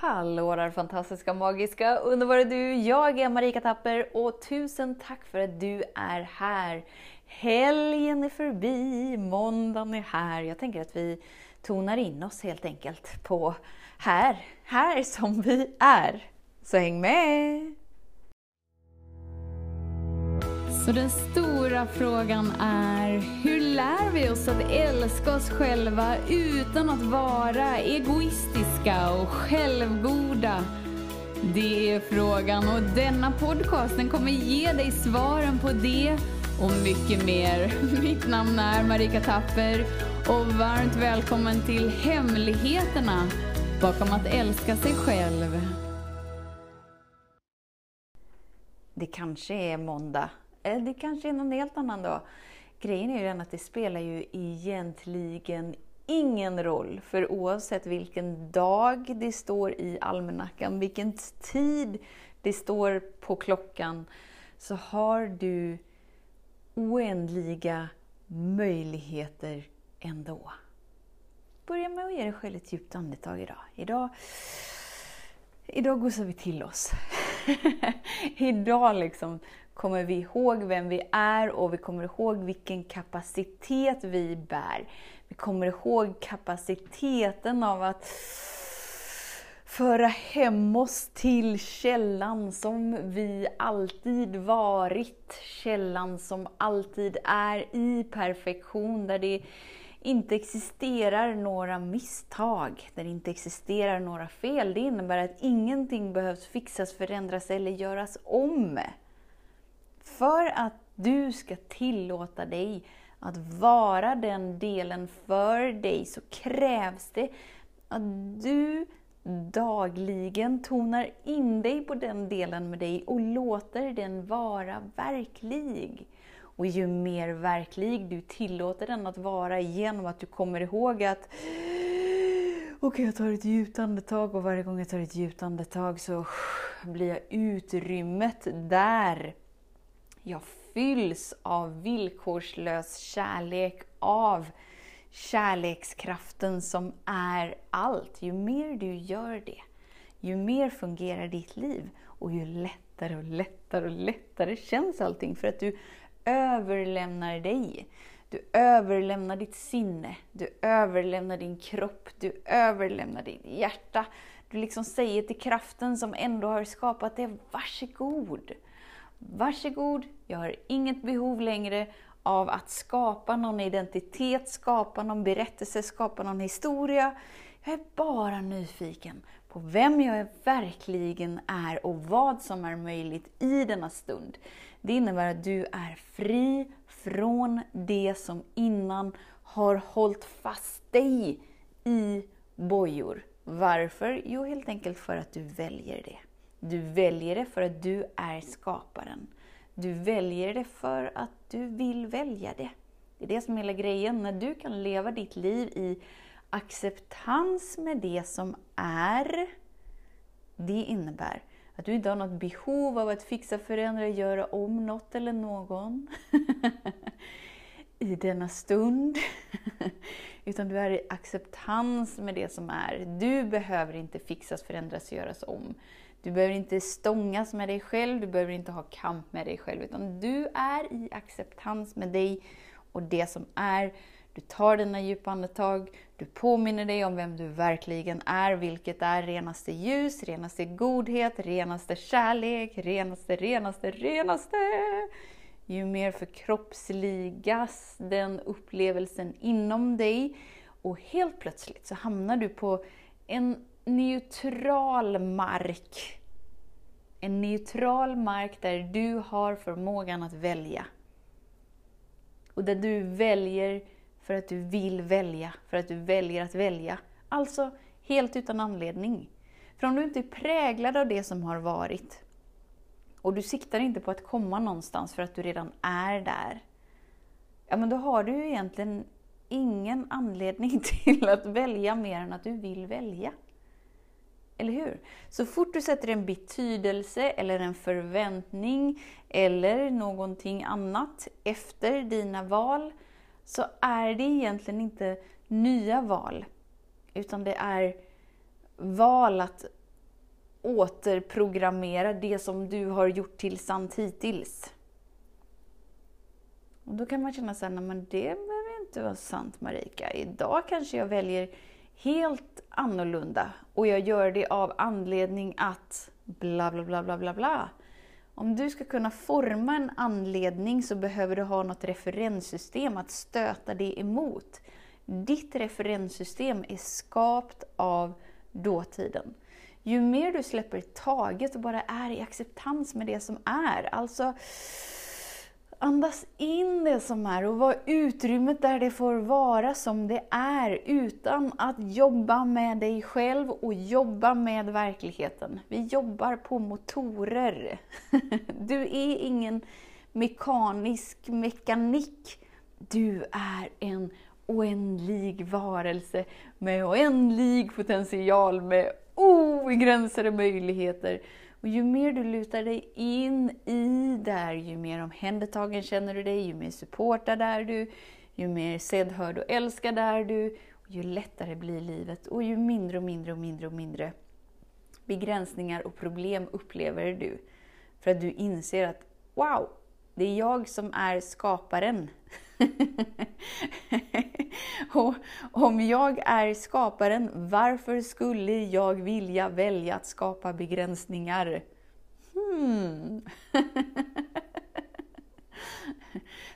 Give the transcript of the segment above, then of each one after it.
Hallå där fantastiska, magiska, underbara du! Jag är Marika Tapper och tusen tack för att du är här! Helgen är förbi, måndagen är här. Jag tänker att vi tonar in oss helt enkelt på här, här som vi är. Så häng med! Så den stora frågan är, hur lär vi oss att älska oss själva utan att vara egoistiska och självgoda? Det är frågan och denna podcast den kommer ge dig svaren på det och mycket mer. Mitt namn är Marika Tapper och varmt välkommen till Hemligheterna bakom att älska sig själv. Det kanske är måndag eller det kanske är någon helt annan dag. Grejen är ju den att det spelar ju egentligen ingen roll, för oavsett vilken dag det står i almanackan, vilken tid det står på klockan, så har du oändliga möjligheter ändå. Börja med att ge dig själv ett djupt andetag idag. Idag, idag gosar vi till oss. idag liksom kommer vi ihåg vem vi är och vi kommer ihåg vilken kapacitet vi bär. Vi kommer ihåg kapaciteten av att föra hem oss till källan som vi alltid varit. Källan som alltid är i perfektion, där det inte existerar några misstag, där det inte existerar några fel. Det innebär att ingenting behövs fixas, förändras eller göras om. För att du ska tillåta dig att vara den delen för dig så krävs det att du dagligen tonar in dig på den delen med dig och låter den vara verklig. Och ju mer verklig du tillåter den att vara genom att du kommer ihåg att Okej, okay, jag tar ett djupt andetag och varje gång jag tar ett djupt andetag så blir jag utrymmet där jag fylls av villkorslös kärlek, av kärlekskraften som är allt. Ju mer du gör det, ju mer fungerar ditt liv och ju lättare och lättare och lättare känns allting för att du överlämnar dig. Du överlämnar ditt sinne, du överlämnar din kropp, du överlämnar ditt hjärta. Du liksom säger till kraften som ändå har skapat det, varsågod. Varsågod, jag har inget behov längre av att skapa någon identitet, skapa någon berättelse, skapa någon historia. Jag är bara nyfiken på vem jag verkligen är och vad som är möjligt i denna stund. Det innebär att du är fri från det som innan har hållit fast dig i bojor. Varför? Jo, helt enkelt för att du väljer det. Du väljer det för att du är skaparen. Du väljer det för att du vill välja det. Det är det som är hela grejen. När du kan leva ditt liv i acceptans med det som är, det innebär att du inte har något behov av att fixa, förändra, göra om något eller någon i denna stund. Utan du är i acceptans med det som är. Du behöver inte fixas, förändras, göras om. Du behöver inte stångas med dig själv, du behöver inte ha kamp med dig själv, utan du är i acceptans med dig och det som är. Du tar dina djupa andetag, du påminner dig om vem du verkligen är, vilket är renaste ljus, renaste godhet, renaste kärlek, renaste, renaste, renaste. Ju mer förkroppsligas den upplevelsen inom dig och helt plötsligt så hamnar du på en neutral mark. En neutral mark där du har förmågan att välja. Och där du väljer för att du vill välja, för att du väljer att välja. Alltså helt utan anledning. För om du inte är präglad av det som har varit och du siktar inte på att komma någonstans för att du redan är där. Ja, men då har du ju egentligen ingen anledning till att välja mer än att du vill välja. Eller hur? Så fort du sätter en betydelse eller en förväntning eller någonting annat efter dina val så är det egentligen inte nya val. Utan det är val att återprogrammera det som du har gjort till sant hittills. Och då kan man känna så här, men det behöver inte vara sant Marika. Idag kanske jag väljer helt annorlunda och jag gör det av anledning att bla bla bla bla bla bla. Om du ska kunna forma en anledning så behöver du ha något referenssystem att stöta det emot. Ditt referenssystem är skapt av dåtiden. Ju mer du släpper taget och bara är i acceptans med det som är, alltså Andas in det som är och var utrymmet där det får vara som det är utan att jobba med dig själv och jobba med verkligheten. Vi jobbar på motorer. Du är ingen mekanisk mekanik. Du är en oändlig varelse med oändlig potential, med obegränsade möjligheter. Och ju mer du lutar dig in i där, ju mer omhändertagen känner du dig, ju mer supportad är du, ju mer sedd, hörd och älskad är du, och ju lättare blir livet och ju mindre och mindre och mindre och mindre begränsningar och problem upplever du. För att du inser att wow, det är jag som är skaparen. och om jag är skaparen, varför skulle jag vilja välja att skapa begränsningar? Hmm.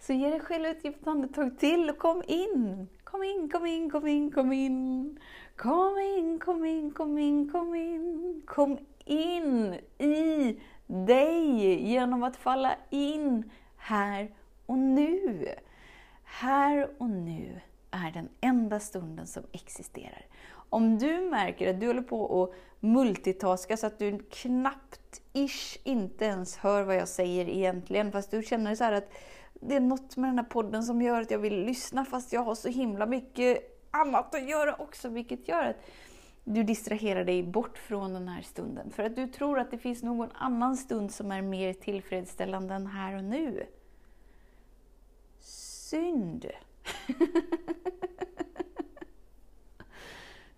Så ge dig själv ett djupt andetag till och kom in. Kom in, kom in, kom in, kom in. Kom in, kom in, kom in, kom in. Kom in i dig genom att falla in här och nu. Här och nu är den enda stunden som existerar. Om du märker att du håller på att multitaska så att du knappt, ish, inte ens hör vad jag säger egentligen, fast du känner så att det är något med den här podden som gör att jag vill lyssna fast jag har så himla mycket annat att göra också, vilket gör att du distraherar dig bort från den här stunden. För att du tror att det finns någon annan stund som är mer tillfredsställande än här och nu. Synd!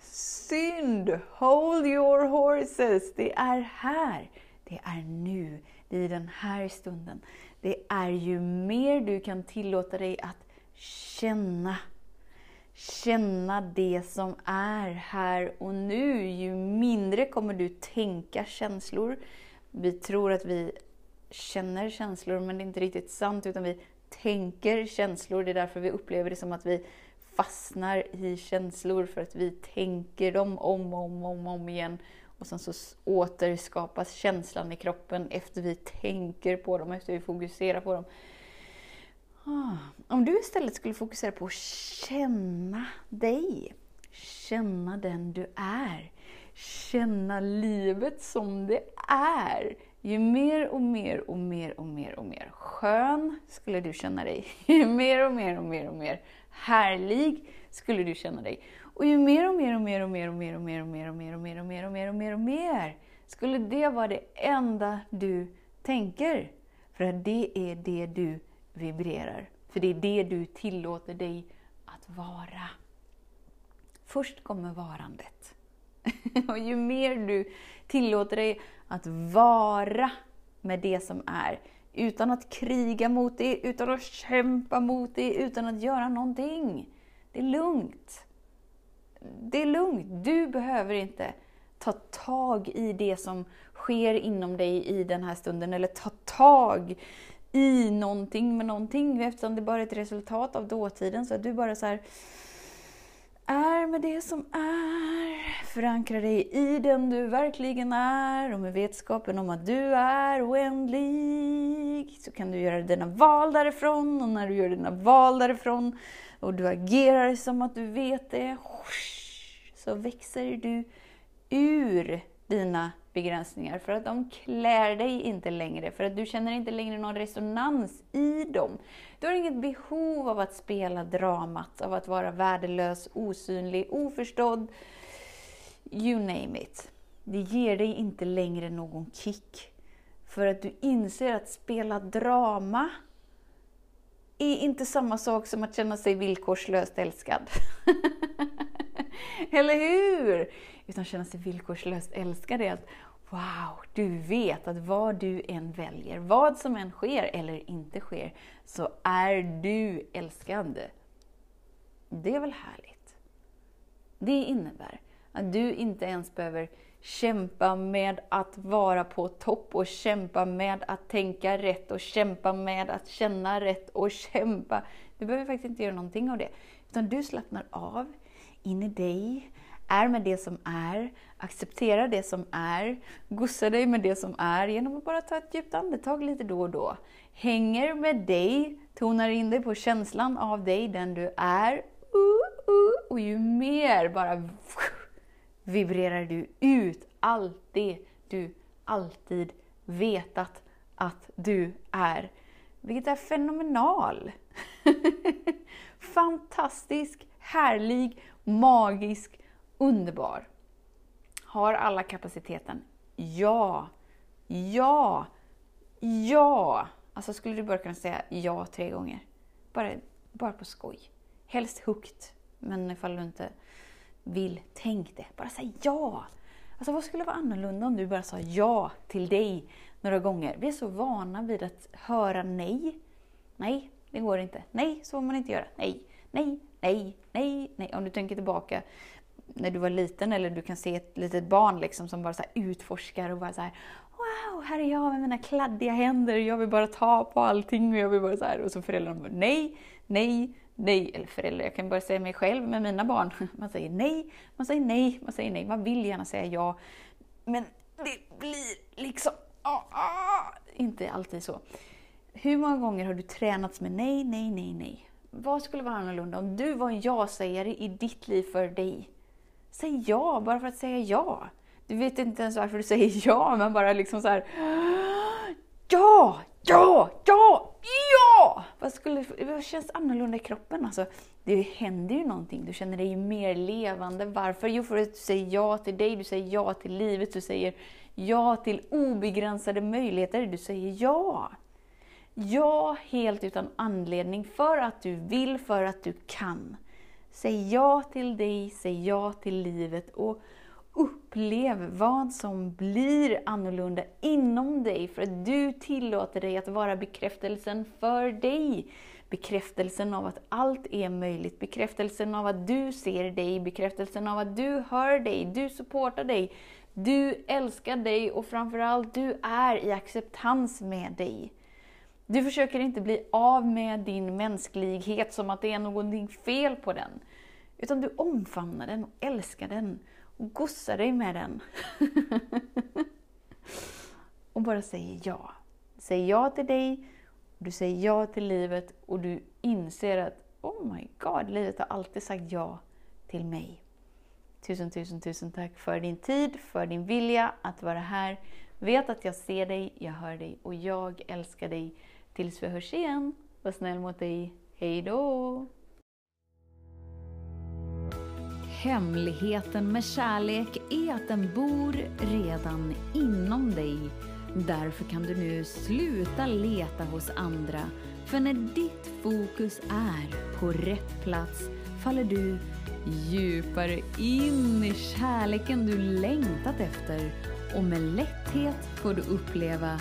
Synd! Hold your horses! Det är här. Det är nu. Det är den här stunden. Det är ju mer du kan tillåta dig att känna. Känna det som är här och nu. Ju mindre kommer du tänka känslor. Vi tror att vi känner känslor, men det är inte riktigt sant. Utan vi tänker känslor. Det är därför vi upplever det som att vi fastnar i känslor för att vi tänker dem om och om, om, om igen. Och sen så återskapas känslan i kroppen efter vi tänker på dem, efter vi fokuserar på dem. Ah, om du istället skulle fokusera på att känna dig, känna den du är, känna livet som det är. Ju mer och mer och mer och mer och mer skön skulle du känna dig. Ju mer och mer och mer och mer härlig skulle du känna dig. Och ju mer och mer och mer och mer och mer och mer och mer och mer och mer och mer och mer och mer och mer skulle det vara det enda du tänker. För att det är det du vibrerar. För det är det du tillåter dig att vara. Först kommer varandet. Och ju mer du tillåter dig att vara med det som är, utan att kriga mot det, utan att kämpa mot det, utan att göra någonting. Det är lugnt. Det är lugnt. Du behöver inte ta tag i det som sker inom dig i den här stunden, eller ta tag i någonting med någonting, eftersom det bara är ett resultat av dåtiden. Så att du bara så här, är med det som är. Förankra dig i den du verkligen är och med vetskapen om att du är oändlig. Så kan du göra dina val därifrån och när du gör dina val därifrån och du agerar som att du vet det, så växer du ur dina begränsningar för att de klär dig inte längre, för att du känner inte längre någon resonans i dem. Du har inget behov av att spela dramat, av att vara värdelös, osynlig, oförstådd, you name it. Det ger dig inte längre någon kick. För att du inser att spela drama är inte samma sak som att känna sig villkorslöst älskad. Eller hur? Utan känna sig villkorslöst älskad är att Wow, du vet att vad du än väljer, vad som än sker eller inte sker, så är du älskad. Det är väl härligt? Det innebär att du inte ens behöver kämpa med att vara på topp och kämpa med att tänka rätt och kämpa med att känna rätt och kämpa. Du behöver faktiskt inte göra någonting av det. Utan du slappnar av in i dig, är med det som är, accepterar det som är, gossa dig med det som är genom att bara ta ett djupt andetag lite då och då. Hänger med dig, tonar in dig på känslan av dig, den du är. Uh, uh, och ju mer bara vibrerar du ut allt det du alltid vetat att du är. Vilket är fenomenal! Fantastisk, härlig, magisk, underbar. Har alla kapaciteten? Ja! Ja! Ja! Alltså skulle du bara kunna säga ja tre gånger? Bara, bara på skoj. Helst högt, men ifall du inte vill, tänk det. Bara säg ja! Alltså vad skulle vara annorlunda om du bara sa ja till dig några gånger? Vi är så vana vid att höra nej. Nej, det går inte. Nej, så får man inte göra. Nej, nej, nej, nej, nej. Om du tänker tillbaka när du var liten eller du kan se ett litet barn liksom som bara så utforskar och bara så här, Wow, här är jag med mina kladdiga händer, jag vill bara ta på allting och jag vill bara så här. Och så föräldrarna bara nej, nej, nej. Eller föräldrar, jag kan bara säga mig själv med mina barn. Man säger nej, man säger nej, man säger nej. Man vill gärna säga ja. Men det blir liksom ah, ah, inte alltid så. Hur många gånger har du tränats med nej, nej, nej, nej? Vad skulle vara annorlunda om du var en ja-sägare i ditt liv för dig? Säg ja, bara för att säga ja. Du vet inte ens varför du säger ja, men bara liksom så här. Ja, ja, ja, ja! Vad, skulle, vad känns annorlunda i kroppen? Alltså, det händer ju någonting. Du känner dig mer levande. Varför? Jo, för att du säger ja till dig, du säger ja till livet, du säger ja till obegränsade möjligheter. Du säger ja. Ja, helt utan anledning, för att du vill, för att du kan. Säg ja till dig, säg ja till livet och upplev vad som blir annorlunda inom dig för att du tillåter dig att vara bekräftelsen för dig. Bekräftelsen av att allt är möjligt, bekräftelsen av att du ser dig, bekräftelsen av att du hör dig, du supportar dig, du älskar dig och framförallt du är i acceptans med dig. Du försöker inte bli av med din mänsklighet som att det är någonting fel på den. Utan du omfamnar den och älskar den och gossar dig med den. och bara säger ja. Säger ja till dig, du säger ja till livet och du inser att Oh my God, livet har alltid sagt ja till mig. Tusen, tusen, tusen tack för din tid, för din vilja att vara här. Vet att jag ser dig, jag hör dig och jag älskar dig. Tills vi hörs igen, var snäll mot dig. Hej då! Hemligheten med kärlek är att den bor redan inom dig. Därför kan du nu sluta leta hos andra. För när ditt fokus är på rätt plats faller du djupare in i kärleken du längtat efter och med lätthet får du uppleva